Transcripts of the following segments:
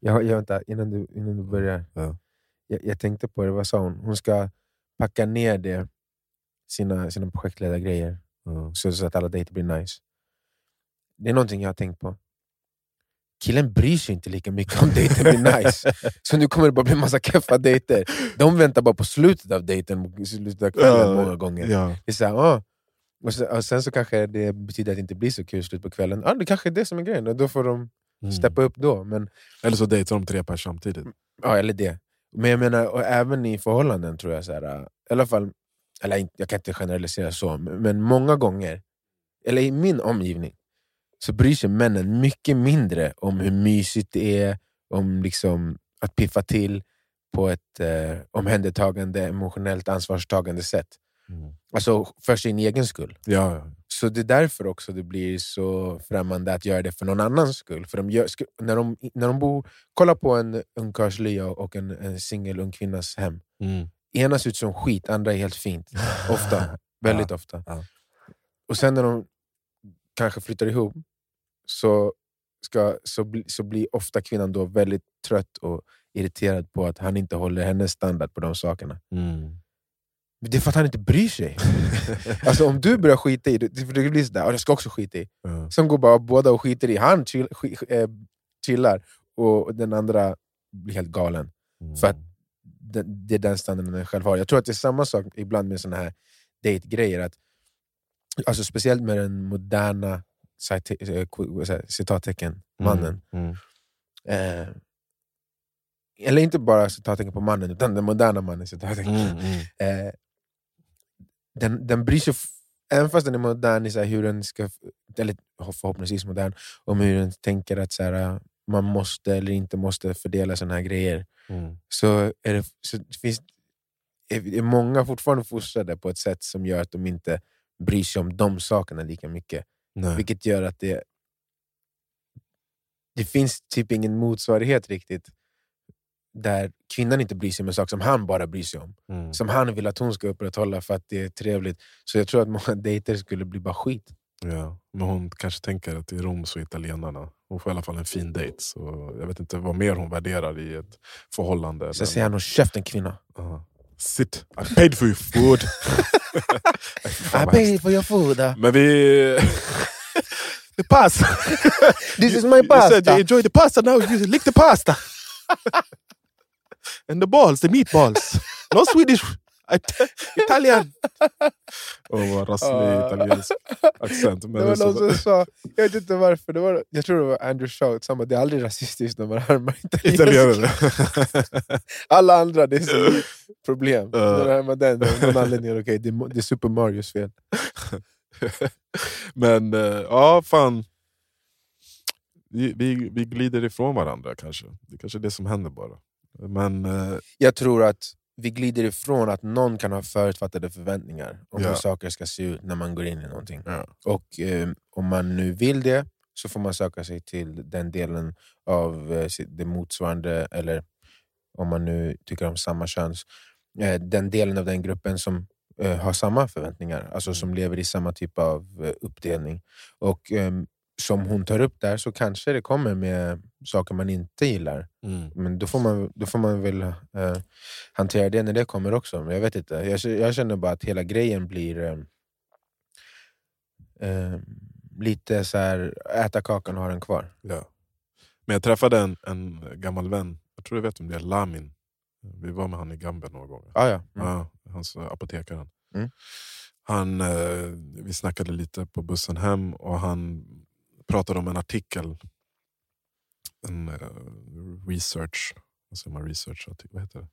Jag, jag, vänta, innan, du, innan du börjar. Ja. Jag, jag tänkte på det, vad sa hon? Hon ska packa ner det, sina, sina projektledargrejer Ja. så, så att alla dejter blir nice. Det är någonting jag har tänkt på. Killen bryr sig inte lika mycket om dejten blir nice. Så nu kommer det bara bli massa keffa dejter. De väntar bara på slutet av dejten, slutet av kvällen Ja, många gånger. Ja. Det är så här, ah. och, så, och sen så kanske det betyder att det inte blir så kul slut på kvällen. Ah, det kanske är det som är grejen, och då får de Mm. steppa upp då. Men, Eller så dejtar de tre pers samtidigt. ja, eller det. Men jag menar, och även i förhållanden tror jag, så här, äh, i alla fall, eller jag kan inte generalisera så, men många gånger, eller i min omgivning, så bryr sig männen mycket mindre om hur mysigt det är, om liksom att piffa till på ett eh, omhändertagande, emotionellt ansvarstagande sätt. Mm. Alltså för sin egen skull. Ja. Så det är därför också det blir så främmande att göra det för någon annans skull. För de gör, när de, när de bor, kollar på en ungkarlslya och en, en singel ung kvinnas hem. Mm. Ena ser ut som skit, andra är helt fint. Ofta. Väldigt ofta. ja. Och sen när de kanske flyttar ihop så, ska, så, bli, så blir ofta kvinnan då väldigt trött och irriterad på att han inte håller hennes standard på de sakerna. Mm. Det är för att han inte bryr sig. alltså om du börjar skita i för det blir sådär, "Ja, jag ska också skita i. Ja. Sen går bara båda och skiter i. Han chill, sk, eh, chillar och den andra blir helt galen. Mm. För att det, det är den standarden den själv har. Jag tror att det är samma sak ibland med såna här date-grejer. Att, alltså speciellt med den moderna eh, citattecken, mannen. Mm. Eh, eller inte bara citattecken på mannen, utan den moderna mannen. Citattecken. Mm. Mm. Eh, den, den bryr sig, även fast den är modern i så hur den ska, eller förhoppningsvis modern, om hur den tänker att så här, man måste eller inte måste fördela såna här grejer Mm. så, är det, så det finns är många fortfarande fostrade på ett sätt som gör att de inte bryr sig om de sakerna lika mycket. Nej. Vilket gör att det det finns typ ingen motsvarighet riktigt där kvinnan inte bryr sig om en sak som han bara bryr sig om. Mm. Som han vill att hon ska upprätthålla för att det är trevligt. Så jag tror att många dejter skulle bli bara skit. Ja. Men hon kanske tänker att i Rom så är italienarna. Hon får i alla fall en fin dejt. Så jag vet inte vad mer hon värderar i ett förhållande. Sen säger han och käften kvinna. Ja. Sit, I paid for your food. I pay for your food. uh. Men vi... the pasta! This is my You said pasta. you enjoy the pasta now, you lick the pasta! And the balls, the meatballs. No Swedish, It- Italian! Och vad rasslig Ah. italiensk accent. Men Det var någon som sa, jag vet inte varför, det var, jag tror det var Andrew Shaw, samma, det är aldrig rasistiskt när man härmar italiensk. Italienare. Alla andra, det är så problem. Ja. När du härmar den, av någon anledning är det okej, det är Super Marios fel. Men eh, ja, fan. Vi, vi, vi glider ifrån varandra kanske. Det är kanske är det som händer bara. Men eh, Jag tror att vi glider ifrån att någon kan ha förutfattade förväntningar om Ja. hur saker ska se ut när man går in i någonting. Ja. Och eh, om man nu vill det så får man söka sig till den delen av eh, det motsvarande, eller om man nu tycker om samma köns, eh, den delen av den gruppen som eh, har samma förväntningar, alltså som lever i samma typ av eh, uppdelning. Och ehm, som hon tar upp där så kanske det kommer med saker man inte gillar. mm, Men då får man, då får man väl eh, hantera det när det kommer också. Men jag vet inte. Jag, jag känner bara att hela grejen blir eh, eh, lite så här äta kakan och ha den kvar. ja. Men jag träffade en, en gammal vän, jag tror du vet om det är Lamin. Vi var med han i Gambia några gånger. Ah, ja. Mm. Ja, hans eh, apotekaren. Mm. Han, eh, vi snackade lite på bussen hem och han pratade om en artikel. En eh, research, vad säger man research? Vad heter det?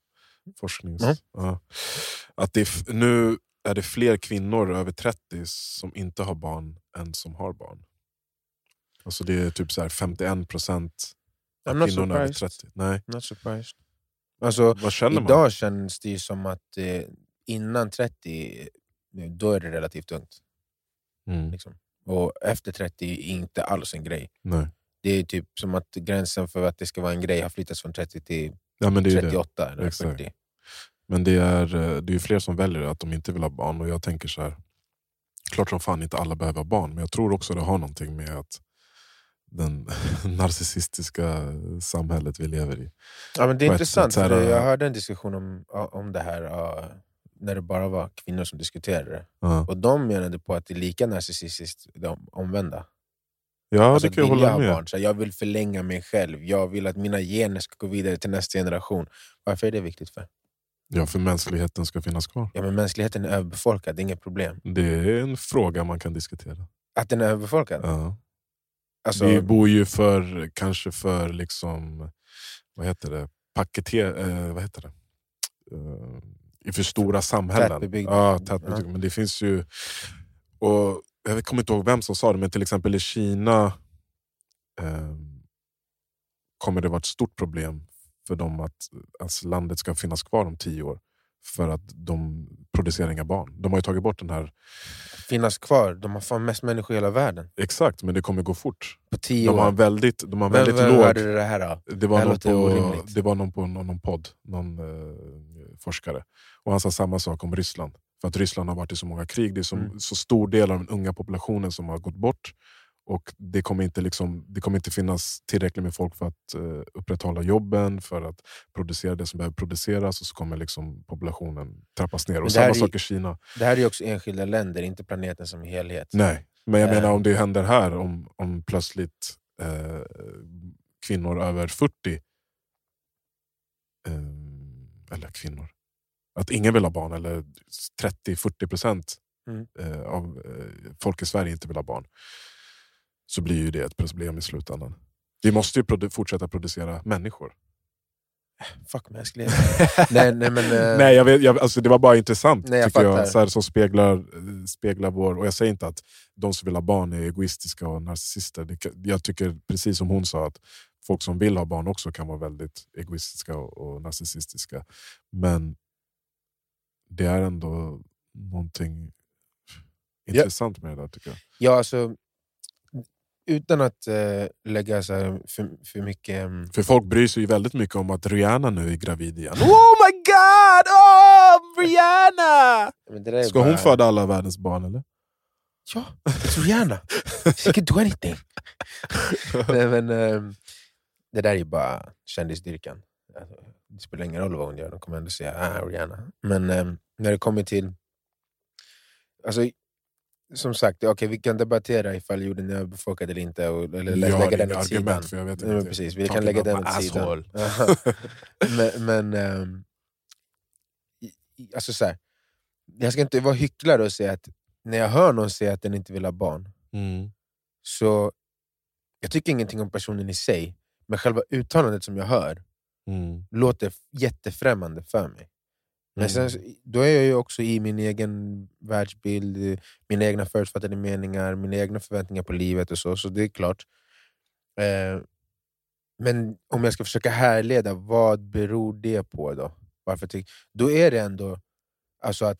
Forsknings... Mm. Ja. Att det, nu är det fler kvinnor över 30 som inte har barn än som har barn. Alltså det är typ så här 51 procent I'm av not kvinnorna över surprised. 30. Nej. Not surprised. Alltså, Vad känner man? idag känns det ju som att eh, innan 30, eh, då är det relativt ungt. Mm. Liksom. Och efter 30 är inte alls en grej. Nej. Det är typ som att gränsen för att det ska vara en grej har flyttats från 30 till Ja, men det är ju det. 38 eller Exakt. 40. Men det är, eh, det är fler som väljer att de inte vill ha barn och jag tänker så här. Klart som fan inte alla behöver ha barn men jag tror också det har någonting med att den narcissistiska samhället vi lever i. Ja, men det är intressant, sätt här, jag hörde en diskussion om, om det här när det bara var kvinnor som diskuterade det. Ja, Och de menade på att det är lika narcissistiskt det omvända. ja alltså det kan jag hålla med. barn. Så jag vill förlänga mig själv, jag vill att mina gener ska gå vidare till nästa generation. Varför är det viktigt? för? Ja, för mänskligheten ska finnas kvar. Ja, men mänskligheten är överbefolkad, det är inget problem. Det är en fråga man kan diskutera. Att den är överbefolkad? Ja. Alltså, Vi bor ju för, kanske för, liksom, vad heter det, paketer, eh, vad heter det? Eh, i för stora samhällen. Tätbebyggda. Ja, tätbebyggda. Men det finns ju... Och jag kommer inte ihåg vem som sa det, men till exempel i Kina eh, kommer det vara ett stort problem för dem att alltså, landet ska finnas kvar om tio år. För att de producerar inga barn. De har ju tagit bort den här... finnas kvar, de har fan mest människor i hela världen. Har men det kommer gå fort. På tio De har år. väldigt, de har en Vem, väldigt vem låg... hörde det här då? Det Det var, här någon på, det var någon på någon, någon podd, någon eh, forskare. Och han sa samma sak om Ryssland. För att Ryssland har varit i så många krig, det är så, Mm. så stor del av den unga populationen som har gått bort. Och det kommer inte, liksom, det kommer inte finnas tillräckligt med folk för att eh, upprätthålla jobben, för att producera det som behöver produceras. Och så kommer liksom populationen trappas ner. Och samma är- sak i Kina. Det här är också enskilda länder, inte planeten som helhet. Nej, men jag Eh. menar om det händer här, om, om plötsligt eh, kvinnor över 40, eh, eller kvinnor, att ingen vill ha barn, eller 30-40 procent Mm. eh, av eh, folk i Sverige inte vill ha barn, så blir ju det ett problem i slutändan. Vi måste ju produ- fortsätta producera människor. Fuck mänskligheten. nej, nej, men, eh, Nej, jag vet, jag, alltså det var bara intressant Nej, jag tycker jag, så här, som speglar, eh, speglar vår... Och jag säger inte att de som vill ha barn är egoistiska och narcissister. Det, jag tycker precis som hon sa att folk som vill ha barn också kan vara väldigt egoistiska och, och narcissistiska. Men det är ändå någonting intressant med det där tycker jag. Ja, alltså, utan att eh, lägga så här för, för mycket... mm, För folk bryr sig ju väldigt mycket om att Rihanna nu är gravid igen. Oh my god! Oh, Rihanna! Ska bara, hon föda alla världens barn eller? Ja, it's Rihanna! She can do anything! nej, men, eh, det där är ju bara kändisdyrkan. Alltså, det spelar ingen roll vad hon gör, de kommer ändå säga ah, Rihanna. Men eh, när det kommer till... Alltså, som sagt, okay, vi kan debattera ifall jorden är överbefolkad eller inte, och, eller lägga den inga åt sidan. argument för jag vet Nej, men inte. precis, vi kan lägga den åt sidan. men men i- alltså så här, jag ska inte vara hycklare och säga att när jag hör någon säga att den inte vill ha barn, Mm. så jag tycker ingenting om personen i sig, men själva uttalandet som jag hör Mm. låter jättefrämmande för mig. Men sen, så- då är jag ju också i min egen världsbild, mina egna förutfattade meningar, mina egna förväntningar på livet och så, så det är klart. Eh, men om jag ska försöka härleda, vad beror det på då? Varför ty- då är det ändå alltså att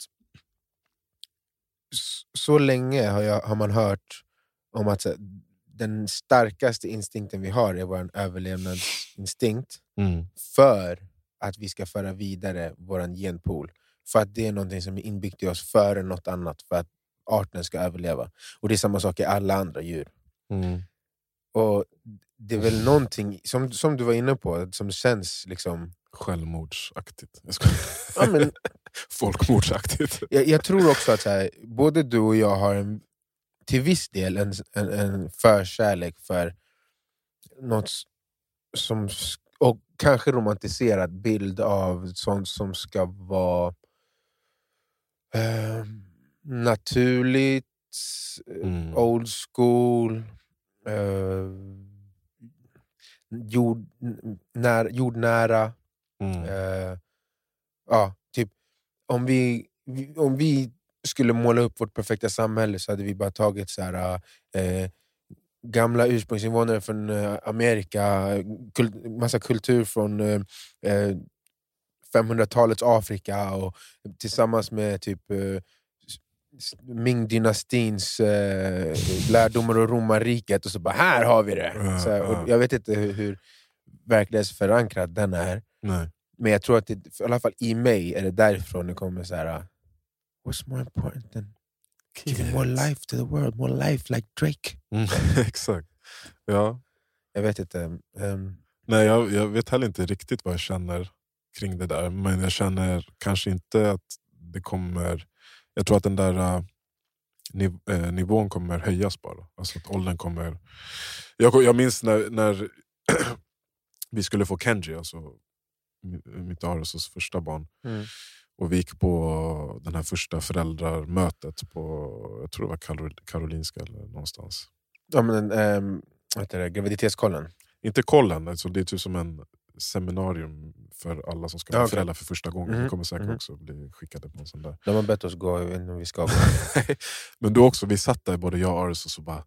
så länge har, jag, har man hört om att här, den starkaste instinkten vi har är vår överlevnadsinstinkt Mm. för att vi ska föra vidare vår genpool. För att det är någonting som är inbyggt i oss före något annat, för att arten ska överleva. Och det är samma sak i alla andra djur. Mm. Och Det är väl någonting, som, som du var inne på, som känns liksom... Självmordsaktigt. Jag skojar. Ja, men, Folkmordsaktigt. jag, jag tror också att här, både du och jag har en, till viss del en, en, en förkärlek för något som, och kanske romantiserad bild av sånt som ska vara eh, naturligt, Mm. old school, eh, jord, när, jordnära. Mm. Eh, ja, typ, om, vi, om vi skulle måla upp vårt perfekta samhälle så hade vi bara tagit så här, eh, gamla ursprungsinvånare från eh, Amerika, kul, massa kultur från eh, eh, 500-talets Afrika och tillsammans med typ eh, Ming-dynastins eh, lärdomar och romarriket och så bara här har vi det! Ja, Så ja. jag vet inte hur, hur verklighetsförankrad den är. Nej. Men jag tror att det, i alla fall i mig är det därifrån det kommer så här. What's more important than giving more life to the world? More life like Drake. Mm. Exakt. Ja. Jag vet inte. ehm, Nej, jag, jag vet heller inte riktigt vad jag känner kring det där. Men jag känner kanske inte att det kommer... Jag tror att den där uh, niv, eh, nivån kommer höjas bara. Alltså att åldern kommer... Jag, jag minns när, när vi skulle få Kenji, alltså mi- mitt och Arisos första barn. Mm. Och vi gick på den här första föräldramötet på jag tror det var Karol- Karolinska eller någonstans. Ja, men, vad heter det? Graviditetskollen. Inte kollen, alltså det är typ som en seminarium för alla som ska Ja, bli okej. föräldrar för första gången. Mhm, Vi kommer säkert mhm. också bli skickade på en sån där. De har bett oss gå, jag vet inte om vi ska gå. Men då också, vi satt där, både jag och Aris, och så bara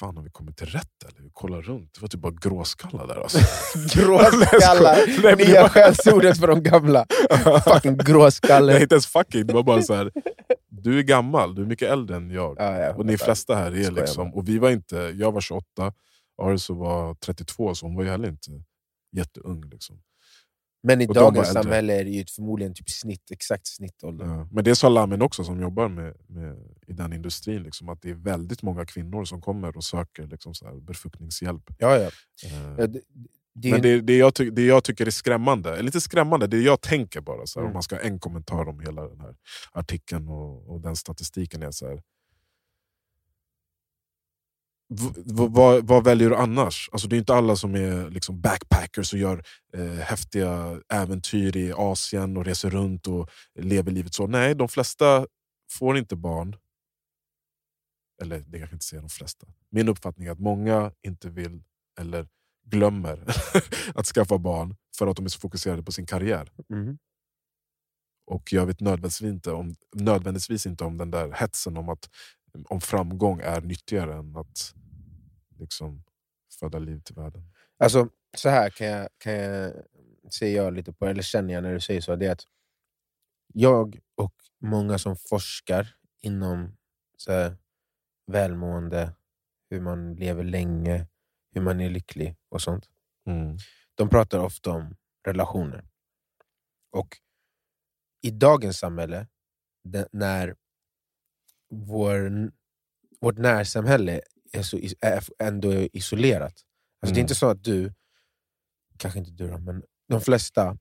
Fan har vi kommit till rätt eller? Vi kollar runt, det var typ bara gråskallar där alltså. Gråskallar! Nej, Nya var- skällsordet för de gamla. Fucking gråskalle. Nej inte ens fucking, det var bara så här. Du är gammal, du är mycket äldre än jag. Ja, ja, Och ni flesta här är liksom, bara. och vi var inte, jag var 28, Ariso var 32, så hon var ju heller inte jätteung. Liksom. Men i Och dagens samhälle är det ju förmodligen typ snitt, exakt snittålder. Ja. Men det sa Lamin också som jobbar med, med, i den industrin, liksom, att det är väldigt många kvinnor som kommer och söker liksom, så här, befruktningshjälp. Ja, ja. Eh, det, det Men det, det, jag ty, det jag tycker är skrämmande, eller inte skrämmande, det jag tänker bara, så här, Mm. om man ska ha en kommentar om hela den här artikeln och, och den statistiken är så här. Vad, vad väljer du annars? Alltså, det är inte alla som är liksom backpackers och gör eh, häftiga äventyr i Asien och reser runt och lever livet så. Nej, de flesta får inte barn. Eller det kanske inte säger de flesta. Min uppfattning är att många inte vill eller glömmer att skaffa barn för att de är så fokuserade på sin karriär. Mhm. Och jag vet nödvändigtvis inte om, nödvändigtvis inte om den där hetsen om att om framgång är nyttigare än att liksom, föda liv till världen. Alltså, så här kan jag, kan jag se jag lite på, eller känner jag när du säger så, det är att jag och många som forskar inom så här, välmående, hur man lever länge, hur man är lycklig och sånt. De pratar ofta om relationer. Och i dagens samhälle, när vår, vårt närsamhälle är, så, är ändå isolerat. Alltså Det är Mm. inte så att du, kanske inte du då, men de flesta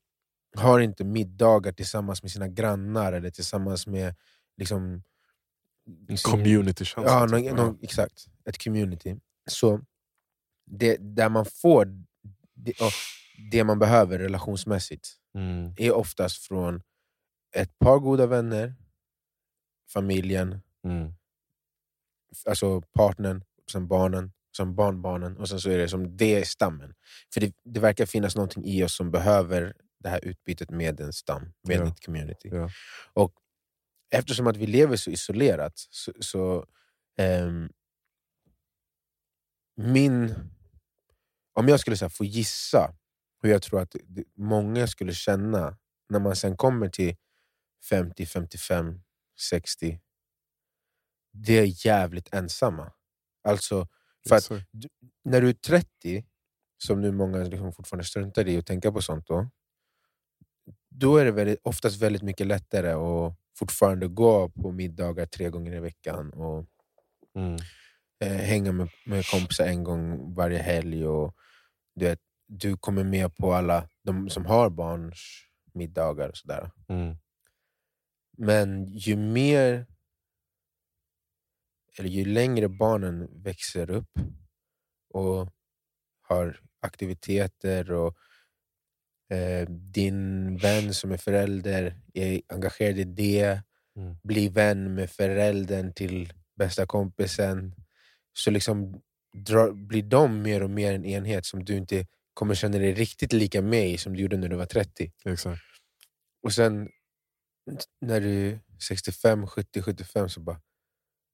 har inte middagar tillsammans med sina grannar eller tillsammans med liksom, sin- community-känsla. Ja, typ. någon, någon, exakt. Ett community. Så det, där man får det, det man behöver relationsmässigt Mm. är oftast från ett par goda vänner, familjen, Mm. alltså partnern, sen barnen, sen barnbarnen och sen så är det som det är stammen. För det, det verkar finnas någonting i oss som behöver det här utbytet med en stam, med Ja. ett community. Ja. Och eftersom att vi lever så isolerat så, så ehm, min... Om jag skulle så få gissa hur jag tror att många skulle känna när man sen kommer till 50, 55, 60. Det är jävligt ensamma. Alltså, för att Exakt. när du är 30, som nu många liksom fortfarande struntar i att tänka på sånt då, då är det väldigt, oftast väldigt mycket lättare att fortfarande gå på middagar tre gånger i veckan och Mm. eh, hänga med, med kompisar en gång varje helg. Och, du, vet, du kommer med på alla de som har barns middagar och sådär. Mm. Men ju mer eller ju längre barnen växer upp och har aktiviteter och eh, din vän som är förälder är engagerad i det, Mm. blir vän med föräldern till bästa kompisen, så liksom drar, blir de mer och mer en enhet som du inte kommer känna dig riktigt lika med i som du gjorde när du var 30. Exakt. Och sen när du är 65, 70, 75 så bara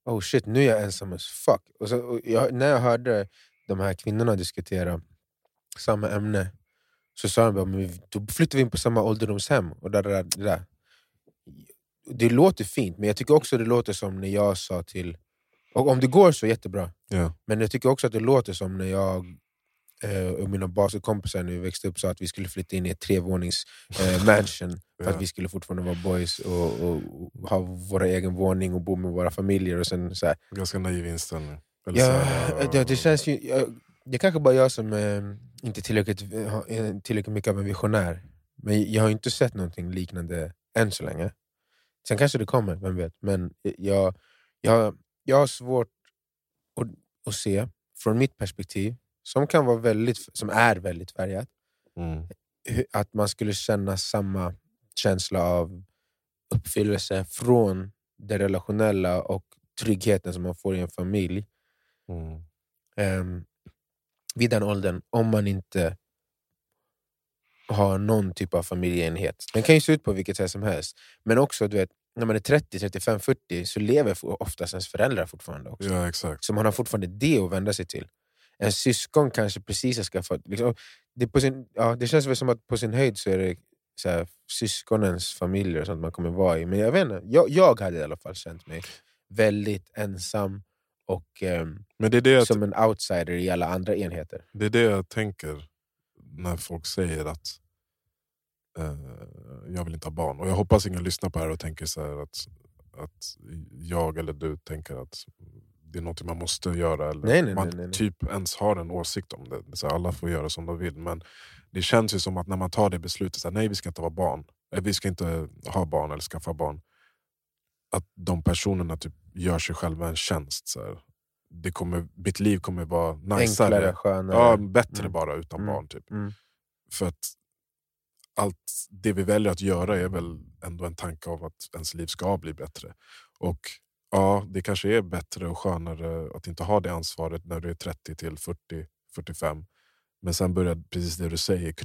Oh shit, nu är jag ensam as fuck. Och så, och jag, när jag hörde de här kvinnorna diskutera samma ämne så sa de bara, då flyttar vi in på samma ålderdomshem. Och där, där, där. Det låter fint, men jag tycker också det låter som när jag sa till... Och om det går så jättebra, Ja. men jag tycker också att det låter som när jag och mina basketkompisar när vi växte upp sa att vi skulle flytta in i ett trevånings eh, mansion för att vi skulle fortfarande vara boys och, och, och ha vår egen våning och bo med våra familjer. Och sen, så här. Ganska naiv inställning. Eller Ja, här, det, det känns ju... Jag, det är kanske bara jag som eh, inte tillräckligt, är tillräckligt mycket av en visionär. Men jag har inte sett någonting liknande än så länge. Sen kanske det kommer, vem vet. Men jag, jag, jag har svårt att, att se, från mitt perspektiv, som, kan vara väldigt, som är väldigt färgat, Mm. att man skulle känna samma känsla av uppfyllelse från det relationella och tryggheten som man får i en familj Mm. um, vid den åldern om man inte har någon typ av familjeenhet. Den kan ju se ut på vilket sätt som helst. Men också du vet, när man är 30, 35, 40 så lever oftast ens föräldrar fortfarande. också. Ja, exakt. Så man har fortfarande det att vända sig till. En syskon kanske precis har skaffat... Liksom, det, på sin, ja, det känns väl som att på sin höjd så är det så här, syskonens familjer och sånt man kommer vara i. Men jag vet inte, jag, jag hade i alla fall känt mig väldigt ensam och ehm, Men det är det, som en outsider i alla andra enheter. det är det jag tänker när folk säger att eh, jag vill inte ha barn. Och jag hoppas ingen lyssnar på det här och tänker så här att, att jag eller du tänker att det är något man måste göra. Eller Nej, nej, man nej, typ ens har en åsikt om det. så alla får göra som de vill. Men det känns ju som att när man tar det beslutet, så här, nej vi ska inte vara barn. Eh, Vi ska inte ha barn eller skaffa barn. Att de personerna typ gör sig själva en tjänst. Så här. Det kommer, mitt liv kommer vara najsare. Enklare, skönare. Ja, bättre Mm. bara utan Mm. barn. Typ. Mm. För att allt det vi väljer att göra är väl ändå en tanke av att ens liv ska bli bättre. Och ja, det kanske är bättre och skönare att inte ha det ansvaret när du är 30 till 40, 45. Men sen börjar precis det du säger,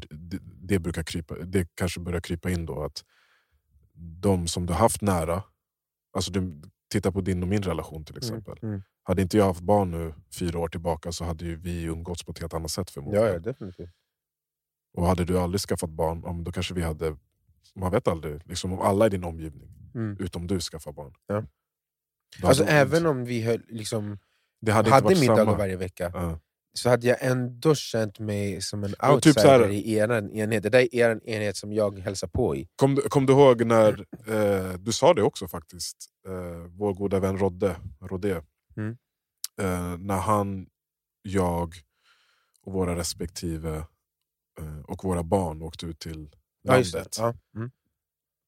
det, brukar krypa, det kanske börjar krypa in då att de som du haft nära, alltså du, titta på din och min relation till exempel. Mm. Hade inte jag haft barn nu fyra år tillbaka så hade vi umgåtts på ett helt annat sätt förmodligen. Ja, ja, definitivt. Och hade du aldrig skaffat barn, ja, då kanske vi hade... Man vet aldrig, liksom, om alla i din omgivning, Mm. utom du, skaffar barn. Ja. Alltså, även om vi höll, liksom, det hade, hade middagar varje vecka Ja. så hade jag ändå känt mig som en typ outsider så här- i er enhet. Det där är er enhet som jag hälsar på i. Kom, kom du ihåg när, eh, du sa det också faktiskt, eh, vår goda vän Rodde, Rodé. Mm. Eh, när han, jag och våra respektive eh, och våra barn åkte ut till landet. det. Ja. Mm.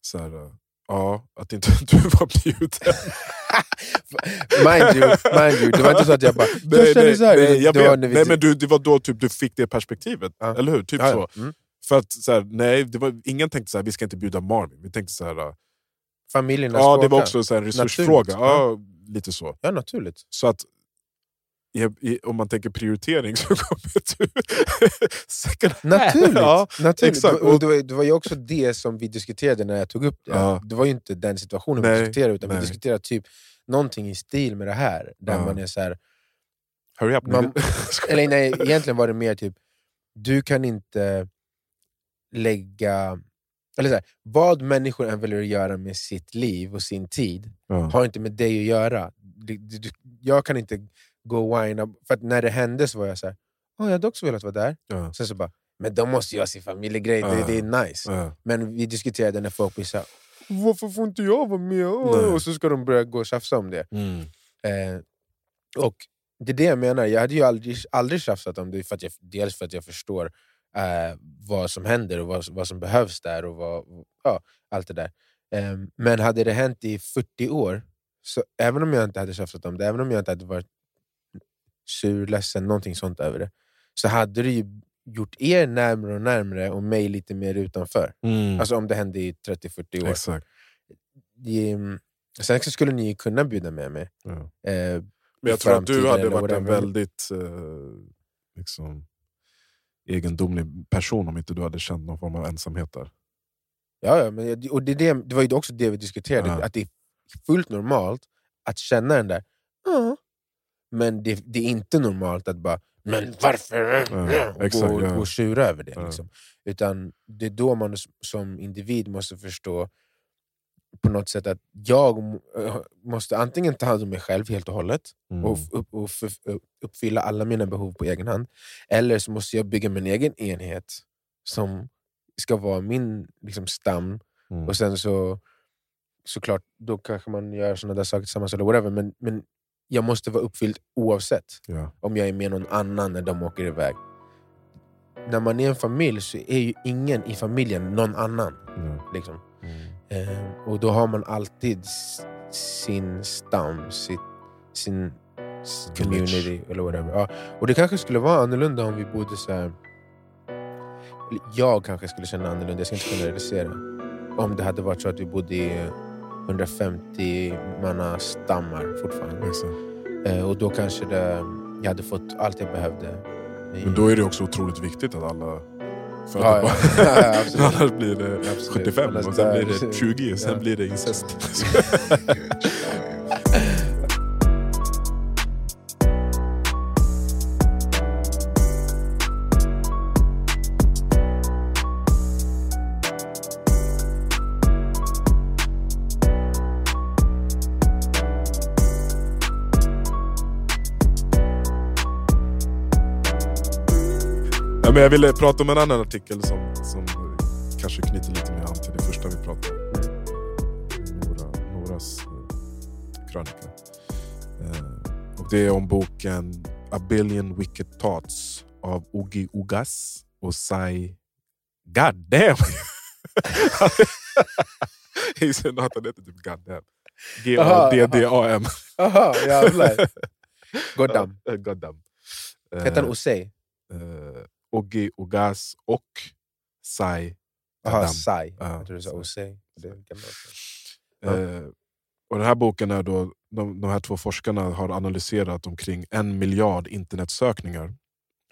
Så här, eh, ja, att inte du var bjuden. Mind, you, mind you, det var inte så att jag bara jag Nej, känner nej, så här. nej, jag det var nej men du, det var då typ, du fick det perspektivet, Ja. eller hur? Typ Ja, så. Mm. För att så här, nej, det var, ingen tänkte så här, vi ska inte bjuda Marvin. Vi tänkte så här, äh, Familjerna ja det var också så här, en resursfråga. Ja, lite så. Ja, naturligt. Så att i, om man tänker prioritering så kommer du second hand. Naturligt. Ja, naturligt. exakt. Och det, var, det var ju också det som vi diskuterade när jag tog upp det. Ja. Det var ju inte den situationen Nej, vi diskuterade, utan nej. vi diskuterade typ någonting i stil med det här. Där Ja. man är så här, Hurry up. Man- eller nej, egentligen var det mer typ, du kan inte lägga... Eller så här, vad människor än väljer att göra med sitt liv och sin tid har inte med dig att göra. Jag kan inte gå och whina, för att när det hände så var jag så här, oh, jag hade också velat vara där. Ja. Sen så bara, men de måste göra sin familjegrej, det, det är nice. Men vi diskuterade när folk blir såhär, varför får inte jag vara med? Nej. Och så ska de börja gå och tjafsa om det. Mm. Eh, och det är det jag menar, jag hade ju aldrig, aldrig tjafsat om det, för jag, dels för att jag förstår eh, vad som händer och vad, vad som behövs där, och vad, ja, allt det där. Eh, men hade det hänt i 40 år, så även om jag inte hade tjafsat om det, även om jag inte hade varit sur, ledsen, någonting sånt över det, så hade det ju gjort er närmare och närmare och mig lite mer utanför. Mm. Alltså om det hände i 30-40 år. Exakt. Det, sen så skulle ni ju kunna bjuda med mig. Ja. Eh, Men jag tror att du hade varit en väldigt eh, liksom, egendomlig person om inte du hade känt någon form av ensamhet där. Ja, ja men, och det, det, det var ju också det vi diskuterade, Ja. att det är fullt normalt att känna den där ja. Men det, det är inte normalt att bara men varför? Ja, och exakt, gå, ja. gå och tjura över det. Ja. Liksom. Utan det är då man som individ måste förstå på något sätt att jag äh, måste antingen ta hand om mig själv helt och hållet Mm. och, upp, och f- uppfylla alla mina behov på egen hand. Eller så måste jag bygga min egen enhet som ska vara min liksom, stam. Mm. Och sen så såklart, då kanske man gör såna där saker tillsammans eller whatever. Men, men jag måste vara uppfylld oavsett Ja. om jag är med någon annan när de åker iväg. När man är en familj så är ju ingen i familjen någon annan. Ja. Liksom. Mm. Eh, och då har man alltid sin stam, sitt, sin community eller whatever. Ja. Och det kanske skulle vara annorlunda om vi bodde så här. Jag kanske skulle känna annorlunda, jag ska inte generalisera. Om det hade varit så att vi bodde i 150 manna stammar fortfarande. Exakt. Eh, och då kanske det, jag hade fått allt jag behövde. Men då är det också otroligt viktigt att alla... För Ja, ja. Ja, absolut. Annars blir det Absolut. 75 Annars och sen blir det 20 och sen blir det incest. Ja, men jag ville prata om en annan artikel som, som kanske knyter lite mer an till det första vi pratade om. Nora, Noras eh, krönika. Eh, och det är om boken A billion wicked thoughts av Ogi Ugas och Sai... God damn! Han heter typ God damn. G-A-D-D-A-M. Jaha, jävlar. Goddam. Ja, God damn. Hette han Osei? Ogi Ogas och Sai. Sai. Ja, Jag du sa. Osei. Eh, och den här boken är då, de, de här två forskarna har analyserat omkring en miljard internetsökningar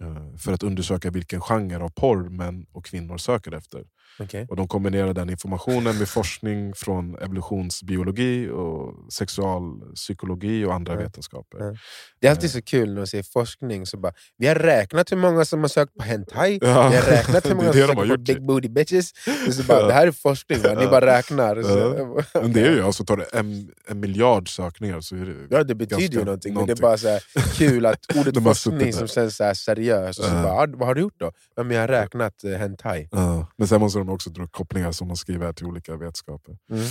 eh, för att undersöka vilken genre av porr män och kvinnor söker efter. Okej. Och De kombinerar den informationen med forskning från evolutionsbiologi, och sexualpsykologi och andra Ja. vetenskaper. Ja. Det är alltid så kul när man ser forskning. Så bara, vi har räknat hur många som har sökt på hentai, vi har räknat hur många som har sökt på big booty bitches. Och så bara, det här är forskning, va? ni bara räknar. Så, Men det är ju, alltså tar det en, en miljard sökningar så är det Ja, det betyder ju någonting, men det är någonting. bara så här, kul att ordet forskning som känns så seriöst. Och så bara, vad har du gjort då? Ja, men jag har räknat eh, hentai. Men sen måste de också dra kopplingar som de skriver till olika vetenskaper. Mm.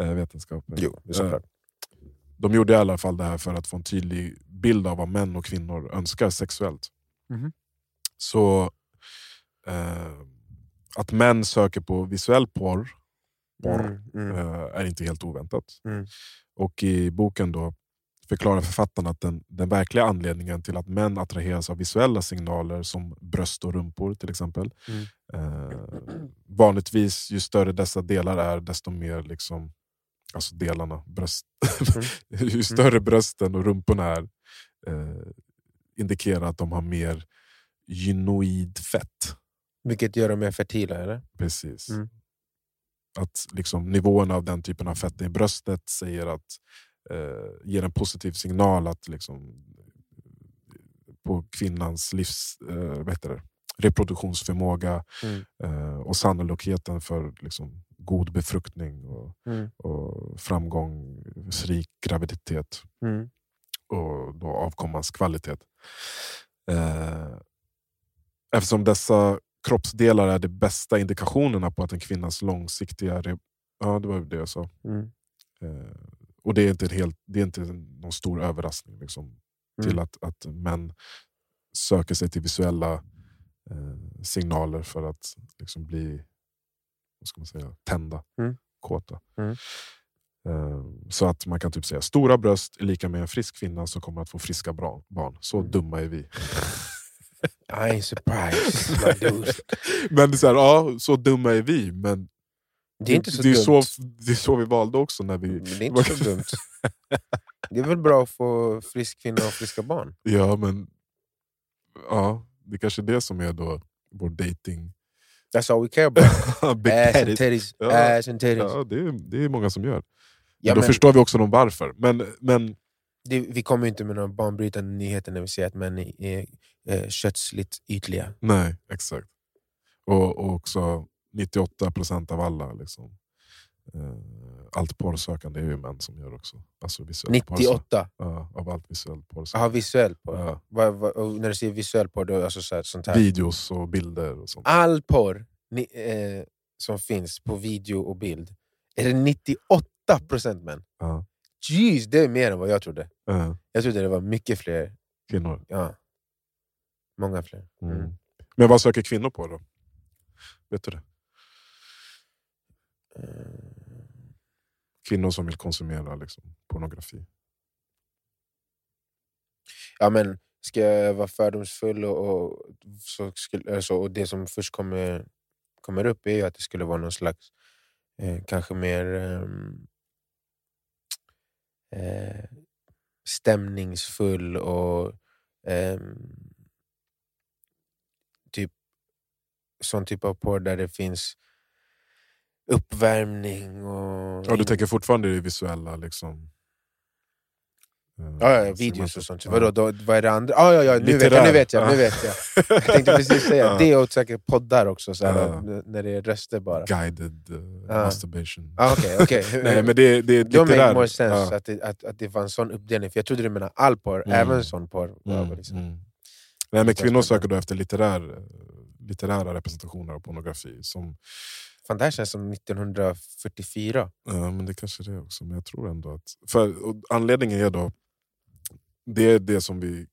Eh, vetenskaper. Jo, såklart. De gjorde i alla fall det här för att få en tydlig bild av vad män och kvinnor önskar sexuellt. Mhm. Så eh, att män söker på visuell porr, porr Mm, mm, eh, är inte helt oväntat. Mm. Och i boken då förklarar författaren att den, den verkliga anledningen till att män attraheras av visuella signaler som bröst och rumpor till exempel. Mm. Eh, vanligtvis, ju större dessa delar är, desto mer liksom, alltså delarna, bröst. Mm. ju större brösten och rumporna är, eh, indikerar att de har mer gynoid fett. Vilket gör dem mer fertila, eller? Precis. Mm. Att liksom, nivåerna av den typen av fett i bröstet säger att, eh, ger en positiv signal att liksom, på kvinnans livs, eh, det? reproduktionsförmåga Mm. eh, och sannolikheten för liksom, god befruktning och, Mm. och framgångsrik graviditet Mm. och då avkommans kvalitet. Eh, eftersom dessa kroppsdelar är de bästa indikationerna på att en kvinnas långsiktiga... Ja, det var det jag sa. Mm. Eh, och det är inte, en helt, det är inte någon stor överraskning liksom, till Mm. att, att män söker sig till visuella eh, signaler för att liksom bli vad ska man säga, tända, Mm. kåta. Mm. Eh, så att man kan typ säga stora bröst är lika med en frisk kvinna som kommer att få friska barn. Så Mm. dumma är vi. I ain't surprised, men det är så, här, ja, så dumma är vi, men Det är inte så det, är dumt. så, det är så vi valde också. när vi... Men det är inte så dumt. Det är väl bra att få frisk kvinna och friska barn? Ja, men ja, det är kanske är det som är då vår dating... That's all we care about. Ass and titties, Ja. ass and titties. Ja, det, är, det är många som gör. Ja, Då men förstår vi också de varför. Men, men det, vi kommer ju inte med några banbrytande nyheter när vi säger att män är, är, är kötsligt ytliga. nej, exakt. Och, och också 98% av alla liksom, eh, allt porrsökande är ju män som gör också. Alltså visuellt porrsö- 98? Ja, av allt visuellt Jaha, porrsökande. visuell porr. Ja. Vad- och när du säger visuell porr, då alltså så här, sånt här. Videos och bilder och sånt. All porr ni, eh, som finns på video och bild, är det 98% män? Ja. Jeez, det är mer än vad jag trodde. Eh, Jag trodde det var mycket fler. kvinnor. Ja. Många fler. Mm. Mm. Men vad söker kvinnor på då? Vet du det? Eh, Kvinnor som vill konsumera liksom, pornografi. Ja, men ska jag vara fördomsfull och, och, så skulle, alltså, och det som först kommer, kommer upp är ju att det skulle vara någon slags, eh, kanske mer ehm, eh, stämningsfull och eh, typ sån typ av porr där det finns uppvärmning och... Ja, du tänker fortfarande det visuella? Liksom, eh, Ja, ja, videos och sånt. ja. Vadå, då, vad är det andra? Ah, ja, ja, nu, vet jag, nu vet jag, nu Ja. vet jag. Jag tänkte precis säga Ja. det och säkert poddar också, så här, Ja. när det är röster bara. Guided uh, Ja. masturbation. Ah, Okej, okej. Nej, men det, det är Då make more sense att, det, att, att det var en sån uppdelning, för jag trodde du menade all porr, Mm. även sån porr. Mm, liksom. mm. Nej, men kvinnor söker då efter litterär, eh, litterära representationer av pornografi. Som, Fan, det här känns som 1944. ja, men det kanske det är också, men jag tror ändå att... För, anledningen är då, det är det som vi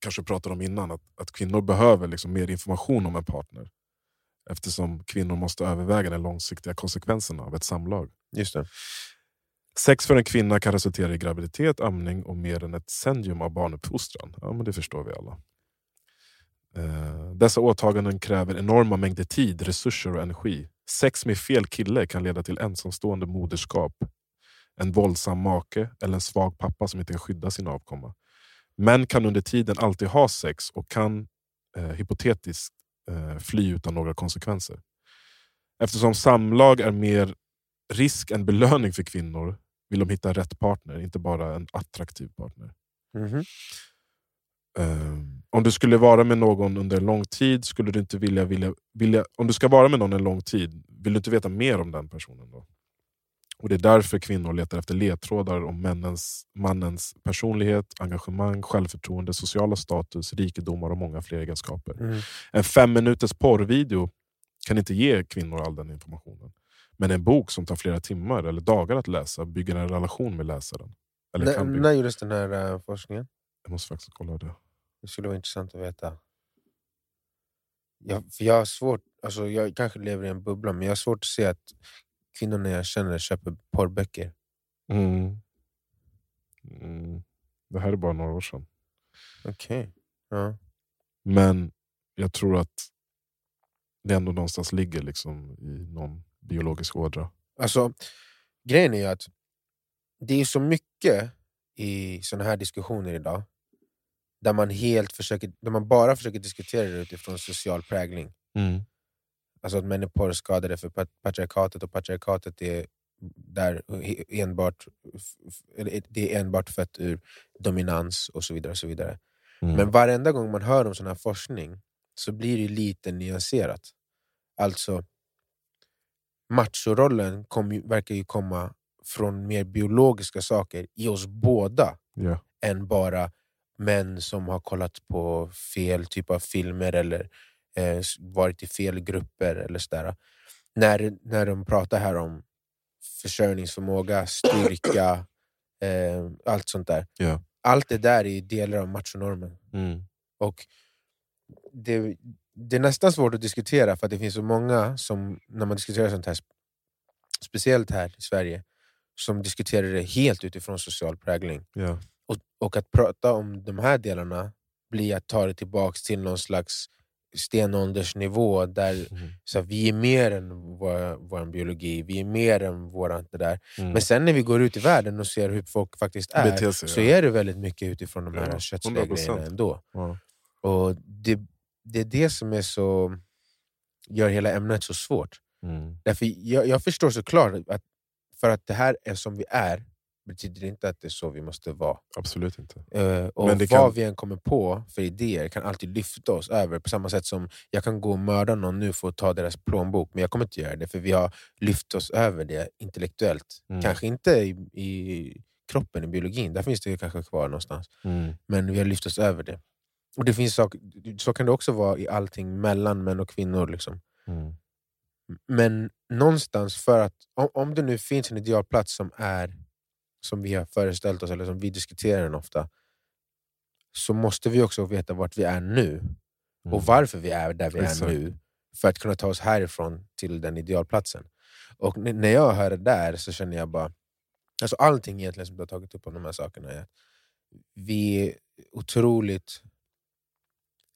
kanske pratade om innan, att, att kvinnor behöver liksom mer information om en partner. Eftersom kvinnor måste överväga de långsiktiga konsekvenserna av ett samlag. Just det. Sex för en kvinna kan resultera i graviditet, amning och mer än ett decennium av barnuppfostran. Ja, men det förstår vi alla. Eh, dessa åtaganden kräver enorma mängder tid, resurser och energi. Sex med fel kille kan leda till ensamstående moderskap, en våldsam make eller en svag pappa som inte kan skydda sin avkomma. Män kan under tiden alltid ha sex och kan eh, hypotetiskt eh, fly utan några konsekvenser. Eftersom samlag är mer risk än belöning för kvinnor vill de hitta rätt partner, inte bara en attraktiv partner. Mhm. Ehm, om du skulle vara med någon under en lång tid, skulle du inte vilja, vilja, vilja... Om du ska vara med någon en lång tid, vill du inte veta mer om den personen då? Och Det är därför kvinnor letar efter ledtrådar om männens, mannens personlighet, engagemang, självförtroende, sociala status, rikedomar och många fler egenskaper. Mm. En fem minuters porrvideo kan inte ge kvinnor all den informationen. Men en bok som tar flera timmar eller dagar att läsa bygger en relation med läsaren. Eller När, när gjordes den här eh, forskningen? Jag måste faktiskt kolla det. Det skulle vara intressant att veta. Jag, för jag har svårt, alltså jag kanske lever i en bubbla, men jag har svårt att se att kvinnorna jag känner köper porrböcker. Mm. Mm. Det här är bara några år sedan. Okej. Ja. Men jag tror att det ändå någonstans ligger liksom i någon biologisk ådra. Alltså, grejen är att det är så mycket i såna här diskussioner idag där man, helt försöker, där man bara försöker diskutera det utifrån social prägling. Alltså att män är porrskadade för pat- patriarkatet och patriarkatet är där enbart, det är enbart fött ur dominans och så vidare. Och så vidare. Mm. Men varenda gång man hör om sån här forskning så blir det lite nyanserat. Alltså, machorollen kom verkar ju komma från mer biologiska saker i oss båda ja. än bara män som har kollat på fel typ av filmer eller eh, varit i fel grupper. eller sådär. När, när de pratar här om försörjningsförmåga, styrka, eh, allt sånt där. Ja. Allt det där är delar av machonormen. Mm. Och det, det är nästan svårt att diskutera för det finns så många som, när man diskuterar sånt här, sp- speciellt här i Sverige, som diskuterar det helt utifrån social prägling. Ja. Och, och att prata om de här delarna blir att ta det tillbaks till någon slags stenåldersnivå där Mm. så vi är mer än vår, vår biologi, vi är mer än vårat det där. Mm. Men sen när vi går ut i världen och ser hur folk faktiskt är, sig, så ja. är det väldigt mycket utifrån de här Ja, köttsliga 100%. grejerna ändå. Ja. Och det, det är det som är så gör hela ämnet så svårt. Mm. Därför jag, jag förstår såklart att för att det här är som vi är, betyder det inte att det är så vi måste vara. Absolut inte. Eh, och Men det vad kan- vi än kommer på för idéer kan alltid lyfta oss över. På samma sätt som jag kan gå och mörda någon nu för att ta deras plånbok, men jag kommer inte göra det för vi har lyft oss över det intellektuellt. Mm. Kanske inte i, i kroppen, i biologin, där finns det kanske kvar någonstans. Mm. Men vi har lyft oss över det. Och det finns sak, Så kan det också vara i allting mellan män och kvinnor. Liksom. Mm. Men någonstans, för att om, om det nu finns en idealplats som är som vi har föreställt oss, eller som vi diskuterar den ofta, så måste vi också veta vart vi är nu och Mm. varför vi är där vi Exakt. är nu för att kunna ta oss härifrån till den idealplatsen. Och när jag hör det där så känner jag bara... Alltså allting egentligen som du har tagit upp om de här sakerna är att vi är otroligt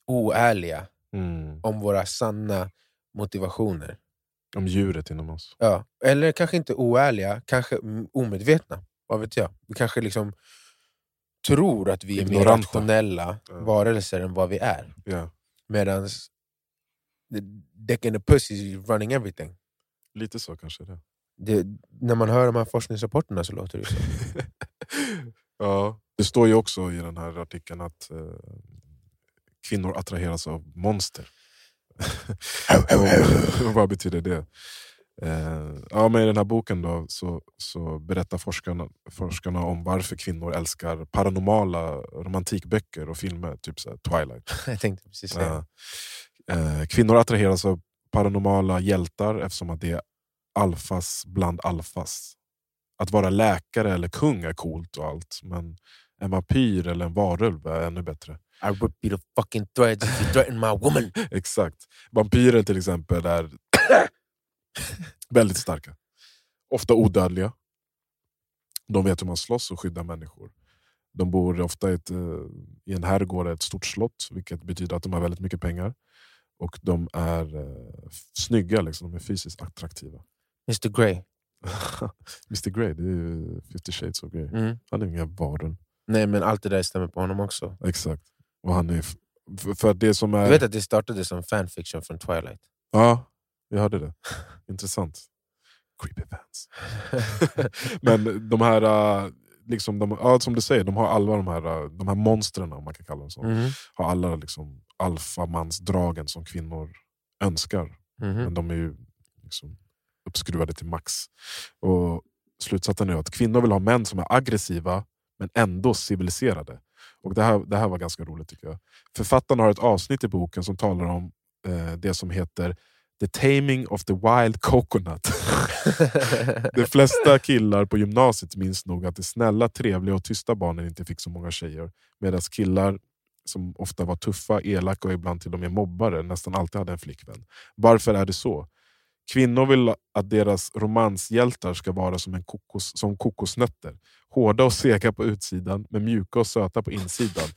oärliga Mm. om våra sanna motivationer. Om djuret inom oss. Ja. Eller kanske inte oärliga, kanske omedvetna. Vad vet jag? Vi kanske liksom tror att vi är mer Ignoranta. rationella Ja. varelser än vad vi är. Ja. Medan the dick and the pussy is running everything. Lite så kanske det. Det, när man hör de här forskningsrapporterna så låter det så. ja. Det står ju också i den här artikeln att eh, kvinnor attraheras av monster. Och Vad betyder det? Eh, ja, men I den här boken då, så, så berättar forskarna, forskarna om varför kvinnor älskar paranormala romantikböcker och filmer, typ så Twilight. Jag tänkte precis säga. Ja. Eh, kvinnor attraheras av paranormala hjältar eftersom att det är alfas bland alfas. Att vara läkare eller kung är coolt och allt, men en vampyr eller en varulv är ännu bättre. I rip you the fucking threads if you threaten my woman. Exakt. Vampyrer till exempel är väldigt starka. Ofta odödliga. De vet hur man slåss och skyddar människor. De bor ofta i, ett, eh, i en herrgård, ett stort slott, vilket betyder att de har väldigt mycket pengar. Och de är eh, snygga, liksom. de är fysiskt attraktiva. Mr Grey. Mr Grey, det är ju 50 shades of Grey. Mm. Han är ingen varulv. Nej men allt det där stämmer på honom också. Exakt. Och han är för det som är... Du vet att det startade som fanfiction från Twilight? Ja, vi hörde det. Intressant. Creepy fans. Men de här, äh, liksom de, ja, som du säger, de har alla de här, äh, de här monstren, om man kan kalla dem så. Mhm. Har alla liksom alfamansdragen som kvinnor önskar. Mhm. Men de är ju liksom uppskruvade till max. Och Slutsatsen är att kvinnor vill ha män som är aggressiva men ändå civiliserade. Och det här, det här var ganska roligt tycker jag. Författaren har ett avsnitt i boken som talar om eh, det som heter The Taming of the Wild Coconut. De flesta killar på gymnasiet minns nog att de snälla, trevliga och tysta barnen inte fick så många tjejer. Medan killar som ofta var tuffa, elaka och ibland till och med mobbare nästan alltid hade en flickvän. Varför är det så? Kvinnor vill att deras romanshjältar ska vara som, en kokos, som kokosnötter. Hårda och sega på utsidan, men mjuka och söta på insidan.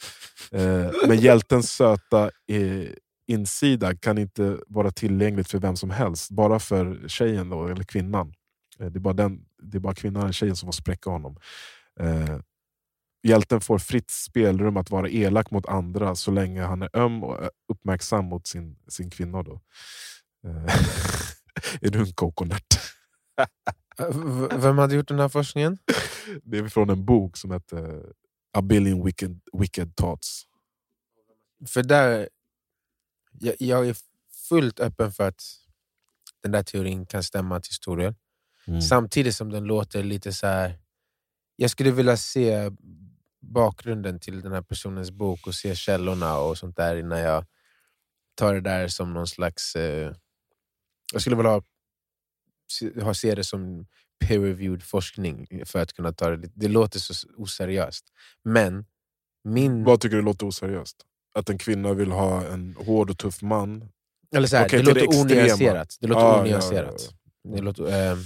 Eh, men hjältens söta eh, insida kan inte vara tillgängligt för vem som helst. Bara för tjejen då, eller kvinnan. Eh, det, är bara den, det är bara kvinnan eller tjejen som får spräcka honom. Eh, hjälten får fritt spelrum att vara elak mot andra så länge han är öm och eh, uppmärksam mot sin, sin kvinna. Då. Eh, är du en coconut? Eh, Vem hade gjort den här forskningen? Det är från en bok som heter A billion wicked, wicked thoughts. För där, jag, jag är fullt öppen för att den där teorin kan stämma till stor del. Mm. Samtidigt som den låter lite så här. Jag skulle vilja se bakgrunden till den här personens bok och se källorna och sånt där innan jag tar det där som någon slags... Eh, jag skulle vilja ha, ha, se det som peer-reviewed forskning för att kunna ta det. Det låter så oseriöst. Men min... Vad tycker du låter oseriöst? Att en kvinna vill ha en hård och tuff man? Eller så här, Okej, det låter det onyanserat. Det låter Ah, ja, onyanserat. ja, Det låter, eh,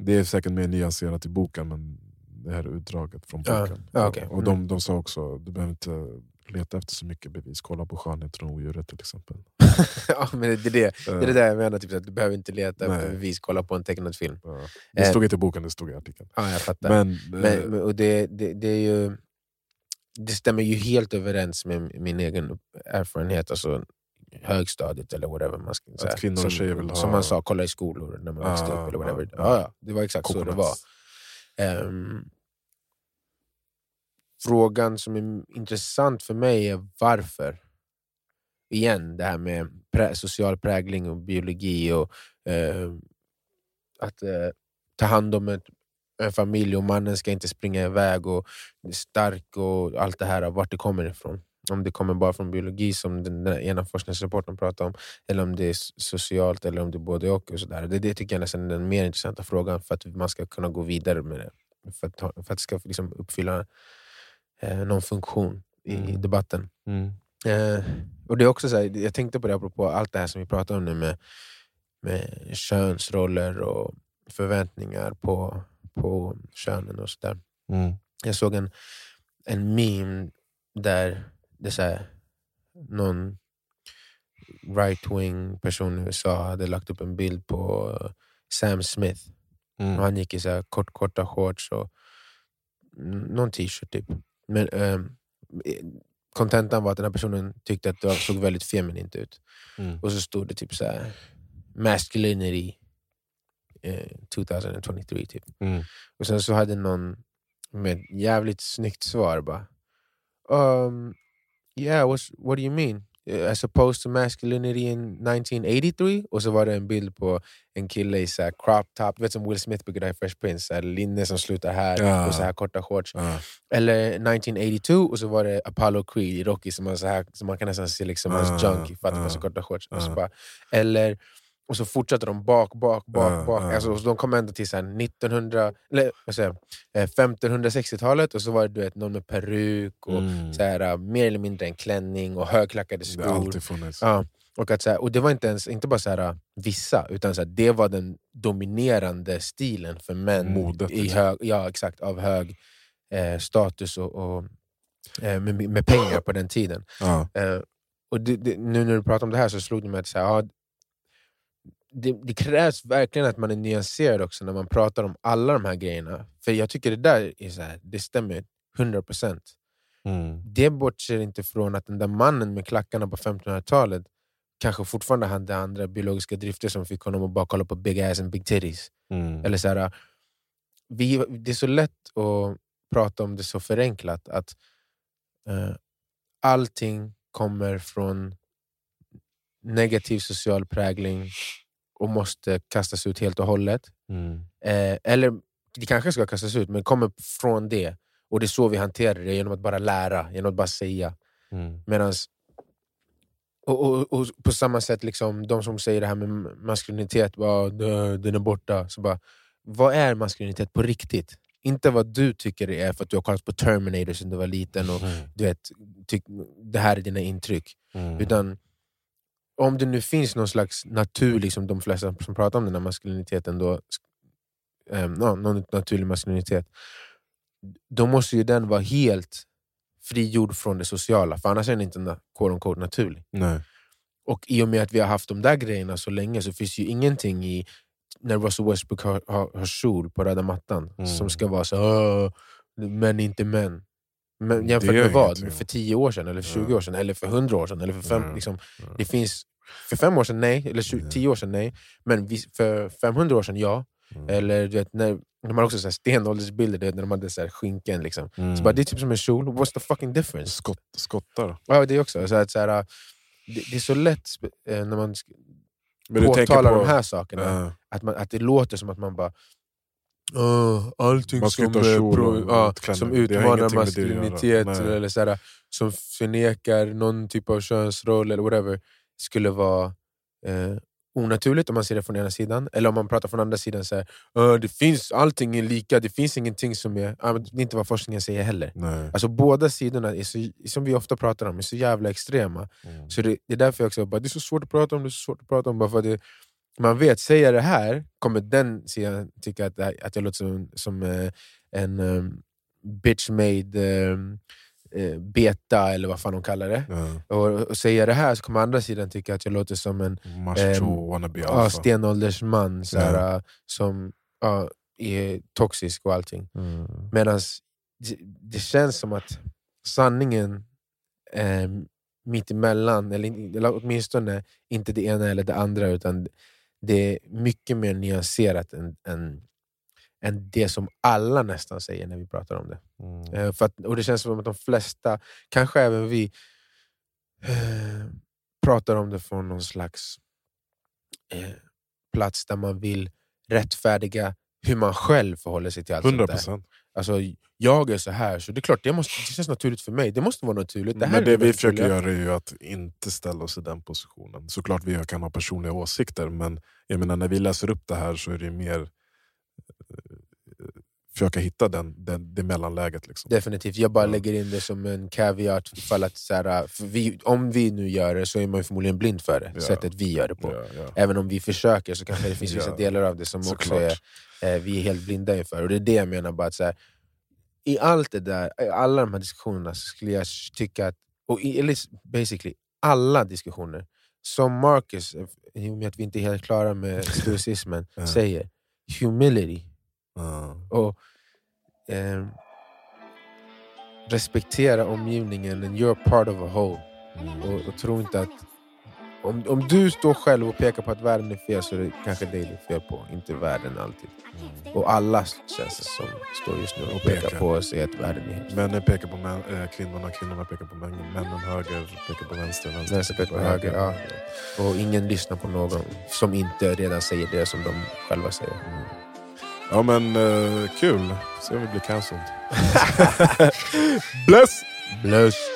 Det är säkert mer nyanserat i boken, men det här är utdraget från Ja, boken. ja, okej. Och de, de sa också du behöver inte leta efter så mycket bevis. Kolla på skönheten och odjuret till exempel. ja, men det, är det, det är det där jag menar, typ, att du behöver inte leta efter Nej. bevis, kolla på en tecknad film. Ja. Det Eh. stod inte i boken, det stod i artikeln. Ja, jag fattar. Men, Men, eh, men, och det, det, det, är ju, det stämmer ju helt överens med min egen erfarenhet, alltså högstadiet eller whatever man ska kvinnor och som, tjejer vill ha- Som man sa, kolla i skolor när man växte Ah, upp. Eller whatever. ah, Ja, ja, det var exakt så det var. coconuts. Ehm, frågan som är intressant för mig är varför. Igen, det här med prä social prägling och biologi och eh, att eh, ta hand om ett, familj och mannen ska inte springa iväg och är stark och allt det här, vart det kommer ifrån. Om det kommer bara från biologi som den, den ena forskningsrapporten pratar om, eller om det är socialt, eller om det är både och. och så där. Det, det tycker jag nästan är den mer intressanta frågan för att man ska kunna gå vidare med det. för att, för att det ska liksom uppfylla eh, någon funktion i Mm. debatten. Mm. Eh, och det är också så här, Jag tänkte på det apropå allt det här som vi pratar om nu med, med könsroller och förväntningar på, på könen och sådär. Mm. Jag såg en, en meme där det så här, någon right-wing person i USA hade lagt upp en bild på eh, Sam Smith. Mm. han gick i så kort, korta shorts och någon t-shirt typ. Men ehm, eh, kontentan var att den här personen tyckte att det såg väldigt feminint ut. Mm. Och så stod det typ så här masculinity eh, 2023 typ. Mm. Och sen så hade någon med ett jävligt snyggt svar bara um, Yeah, what's, what do you mean? Eh, As opposed to masculinity in 1983? Och så var det en bild på en kille i så crop top, du vet som Will Smith brukade ha i Fresh Prince, så linne som slutar här Ja. och så här korta shorts. Ja. Eller 1982 och så var det Apollo Creed i Rocky som, man så här, som man kan nästan se liksom Ah, hans junk för att det var så korta shorts. Och så ah. bara, eller, och så fortsätter de bak, bak, bak, Ah, bak. Alltså, de kom ända till så här 1900, eller, vad säger jag, eh, 1560-talet och så var det du vet, någon med peruk och Mm. så här, uh, mer eller mindre en klänning och högklackade Det har skor. alltid funnits. Ja, och, att, så här, och det var inte ens inte bara så här, uh, vissa, utan så här, det var den dominerande stilen för män Modet, i liksom. hög, ja, exakt, av hög eh, status och, och eh, med, med pengar på den tiden. Ja. Eh, och det, det, nu när du pratar om det här så slog det mig att så här, ja, det, det krävs verkligen att man är nyanserad också när man pratar om alla de här grejerna. För jag tycker det där är så här, det stämmer 100%. Mm. Det bortser inte från att den där mannen med klackarna på 1500-talet kanske fortfarande hade andra biologiska drifter som fick honom att bara kolla på big ass and big titties. Mm. Eller så här, vi, det är så lätt att prata om det så förenklat att eh, allting kommer från negativ social prägling och måste kastas ut helt och hållet. Mm. Eh, eller det kanske ska kastas ut, men kommer från det. Och det är så vi hanterar det, genom att bara lära, genom att bara säga. Mm. Medans, och, och, och på samma sätt, liksom, de som säger det här med maskulinitet, bara, "Dö, den är borta. Så bara, vad är maskulinitet på riktigt? Inte vad du tycker det är för att du har kollat på Terminator sen du var liten och Mm. du vet, tyck, det här är dina intryck. Mm. Utan om det nu finns någon slags naturlig, som de flesta som pratar om den här maskuliniteten, då, eh, någon naturlig maskulinitet, då måste ju den vara helt frigjord från det sociala, för annars är den inte quote unquote, naturlig. Nej. Och i och med att vi har haft de där grejerna så länge så finns ju ingenting i när Russell Westbrook har, har, har kjol på röda mattan Mm. som ska vara så "Åh, män inte män. Men Det jämfört med vad? ingenting. För 10 år sedan, eller för 20 Ja. år sedan, eller för 100 år sedan? Eller för fem, Ja. liksom, det finns, för fem år sedan nej, eller 20, Ja. 10 år sedan nej. Men för 500 år sedan ja. Mm. Eller du vet, när, de har också så här stenåldersbilder du vet, när de hade så här skinken. Liksom. Mm. Så bara, det är typ som en kjol, what's the fucking difference? Skott, skottar. Ja, det är också. Så att, så här, det, det är så lätt eh, när man Men påtalar på... de här sakerna, Ja. att, man, att det låter som att man bara "Åh, allting som, eh, pro, ja, klänning. som utmanar maskulinitet eller så här, som förnekar någon typ av könsroll eller whatever skulle vara eh, onaturligt om man ser det från ena sidan. Eller om man pratar från andra sidan, så här, "Åh, det finns, allting är lika, det finns ingenting som är... Men det är inte vad forskningen säger heller. Nej. Alltså båda sidorna, är så, som vi ofta pratar om, är så jävla extrema. Mm. Så det, det är därför jag också bara, det är så svårt att prata om, det är så svårt att prata om. Bara för det, man vet, säger jag det här kommer den sidan tycka att, att jag låter som, som eh, en um, bitch-made um, eh, beta, eller vad fan de kallar det. Ja. Och, och säger det här så kommer andra sidan tycka att jag låter som en Macho ja, alpha. stenåldersman såhär, Ja. äh, som ja, är toxisk och allting. Mm. Medan det, det känns som att sanningen är mittemellan, eller, eller åtminstone inte det ena eller det andra, utan det är mycket mer nyanserat än, än, än det som alla nästan säger när vi pratar om det. Mm. Eh, för att, och det känns som att de flesta, kanske även vi, eh, pratar om det från någon slags eh, plats där man vill rättfärdiga hur man själv förhåller sig till allt 100 sånt där. Alltså, jag är så här, så det är klart det, måste, det känns naturligt för mig. Det måste vara naturligt. Det här Men det vi försöker göra är ju att inte ställa oss i den positionen. Såklart vi kan ha personliga åsikter, men jag menar, när vi läser upp det här så är det mer eh, försöka hitta den, den, det mellanläget. Liksom. Definitivt, jag bara Ja. lägger in det som en caveat. Ifall att, så här, vi, om vi nu gör det så är man förmodligen blind för det, Ja. sättet vi gör det på. Ja. Även om vi försöker så kanske det finns vissa delar av det som också Såklart. är, eh, vi är helt blinda inför. Och det är det jag menar, bara att så här, i allt det där, i alla de här diskussionerna skulle jag tycka att, och i, eller basically alla diskussioner, som Marcus, eh, i och med att vi inte är helt klara med stoicismen, Ja. säger humility. Ja. Och eh, respektera omgivningen, and you're part of a whole. Mm. Och, och tro inte att... Om, om du står själv och pekar på att världen är fel så är det kanske dig det är fel på, inte världen alltid. Och alla känns det som står just nu och pekar Pekar. på och säger att världen är hemsk. Männen pekar på män, äh, kvinnorna, kvinnorna pekar på män, männen, höger pekar på vänster, vänster, Vänster pekar på höger, ja. Och ingen lyssnar på någon som inte redan säger det som de själva säger. Mm. Ja men eh, kul, se om vi blir cancelled. Bless! Bless!